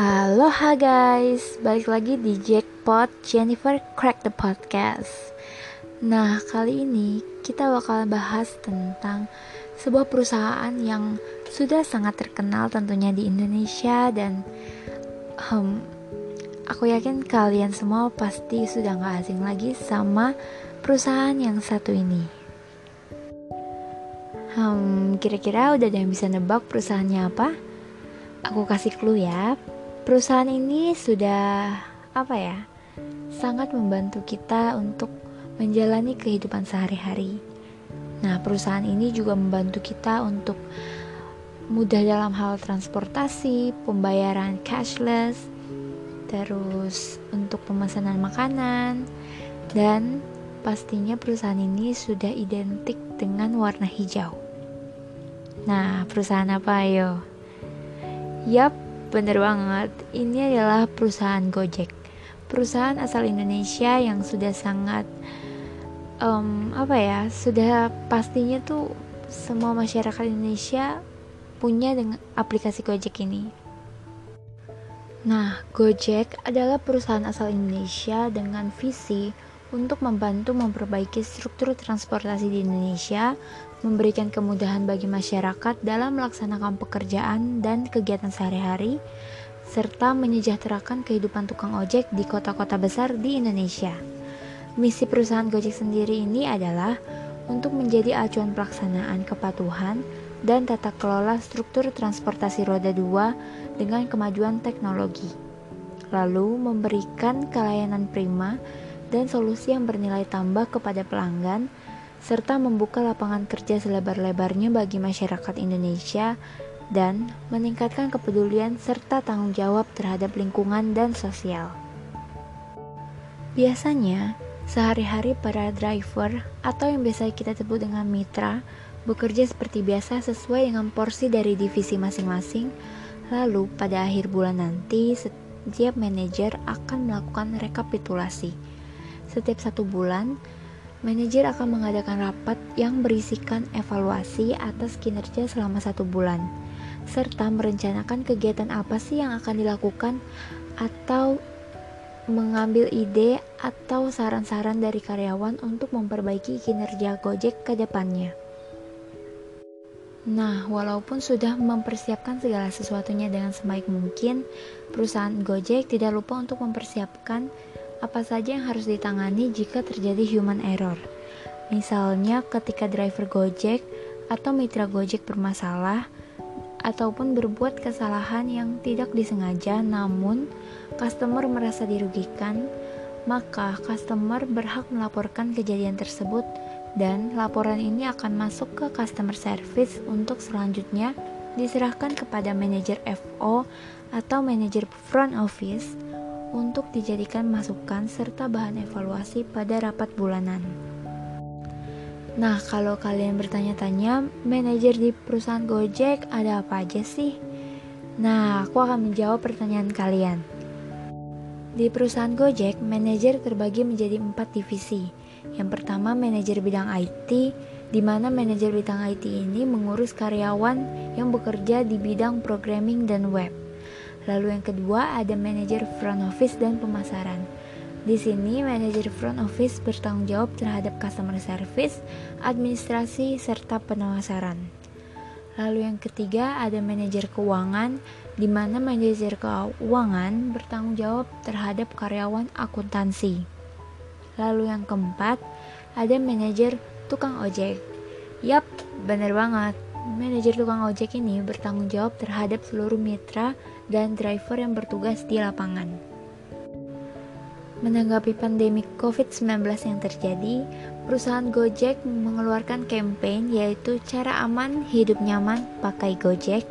Aloha guys, balik lagi di Jackpot Jennifer Crack the Podcast. Nah, kali ini kita bakal bahas tentang sebuah perusahaan yang sudah sangat terkenal tentunya di Indonesia dan hmm, aku yakin kalian semua pasti sudah gak asing lagi sama perusahaan yang satu ini. Hmm, kira-kira udah ada yang bisa nebak perusahaannya apa? Aku kasih clue ya. Perusahaan ini sudah apa ya? Sangat membantu kita untuk menjalani kehidupan sehari-hari. Nah, perusahaan ini juga membantu kita untuk mudah dalam hal transportasi, pembayaran cashless, terus untuk pemesanan makanan, dan pastinya perusahaan ini sudah identik dengan warna hijau. Nah, perusahaan apa ayo? Yap, bener banget. Ini adalah perusahaan Gojek. Perusahaan asal Indonesia yang sudah sangat um, apa ya? Sudah pastinya tuh semua masyarakat Indonesia punya dengan aplikasi Gojek ini. Nah, Gojek adalah perusahaan asal Indonesia dengan visi untuk membantu memperbaiki struktur transportasi di Indonesia memberikan kemudahan bagi masyarakat dalam melaksanakan pekerjaan dan kegiatan sehari-hari, serta menyejahterakan kehidupan tukang ojek di kota-kota besar di Indonesia. Misi perusahaan Gojek sendiri ini adalah untuk menjadi acuan pelaksanaan kepatuhan dan tata kelola struktur transportasi roda dua dengan kemajuan teknologi. Lalu memberikan kelayanan prima dan solusi yang bernilai tambah kepada pelanggan serta membuka lapangan kerja selebar-lebarnya bagi masyarakat Indonesia dan meningkatkan kepedulian serta tanggung jawab terhadap lingkungan dan sosial. Biasanya, sehari-hari para driver atau yang biasa kita sebut dengan mitra bekerja seperti biasa sesuai dengan porsi dari divisi masing-masing. Lalu, pada akhir bulan nanti, setiap manajer akan melakukan rekapitulasi. Setiap satu bulan, Manajer akan mengadakan rapat yang berisikan evaluasi atas kinerja selama satu bulan, serta merencanakan kegiatan apa sih yang akan dilakukan atau mengambil ide atau saran-saran dari karyawan untuk memperbaiki kinerja Gojek ke depannya. Nah, walaupun sudah mempersiapkan segala sesuatunya dengan sebaik mungkin, perusahaan Gojek tidak lupa untuk mempersiapkan apa saja yang harus ditangani jika terjadi human error. Misalnya ketika driver Gojek atau mitra Gojek bermasalah ataupun berbuat kesalahan yang tidak disengaja namun customer merasa dirugikan, maka customer berhak melaporkan kejadian tersebut dan laporan ini akan masuk ke customer service untuk selanjutnya diserahkan kepada manajer FO atau manajer front office untuk dijadikan masukan serta bahan evaluasi pada rapat bulanan. Nah, kalau kalian bertanya-tanya, manajer di perusahaan Gojek ada apa aja sih? Nah, aku akan menjawab pertanyaan kalian. Di perusahaan Gojek, manajer terbagi menjadi empat divisi. Yang pertama, manajer bidang IT, di mana manajer bidang IT ini mengurus karyawan yang bekerja di bidang programming dan web. Lalu yang kedua ada manajer front office dan pemasaran. Di sini manajer front office bertanggung jawab terhadap customer service, administrasi serta pemasaran. Lalu yang ketiga ada manajer keuangan di mana manajer keuangan bertanggung jawab terhadap karyawan akuntansi. Lalu yang keempat ada manajer tukang ojek. Yap, bener banget. Manajer tukang ojek ini bertanggung jawab terhadap seluruh mitra dan driver yang bertugas di lapangan. Menanggapi pandemi COVID-19 yang terjadi, perusahaan Gojek mengeluarkan campaign yaitu cara aman hidup nyaman pakai Gojek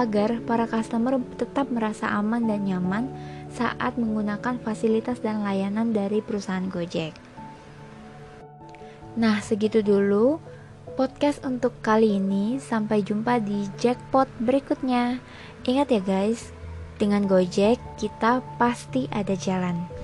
agar para customer tetap merasa aman dan nyaman saat menggunakan fasilitas dan layanan dari perusahaan Gojek. Nah, segitu dulu podcast untuk kali ini. Sampai jumpa di jackpot berikutnya. Ingat ya guys, dengan Gojek kita pasti ada jalan.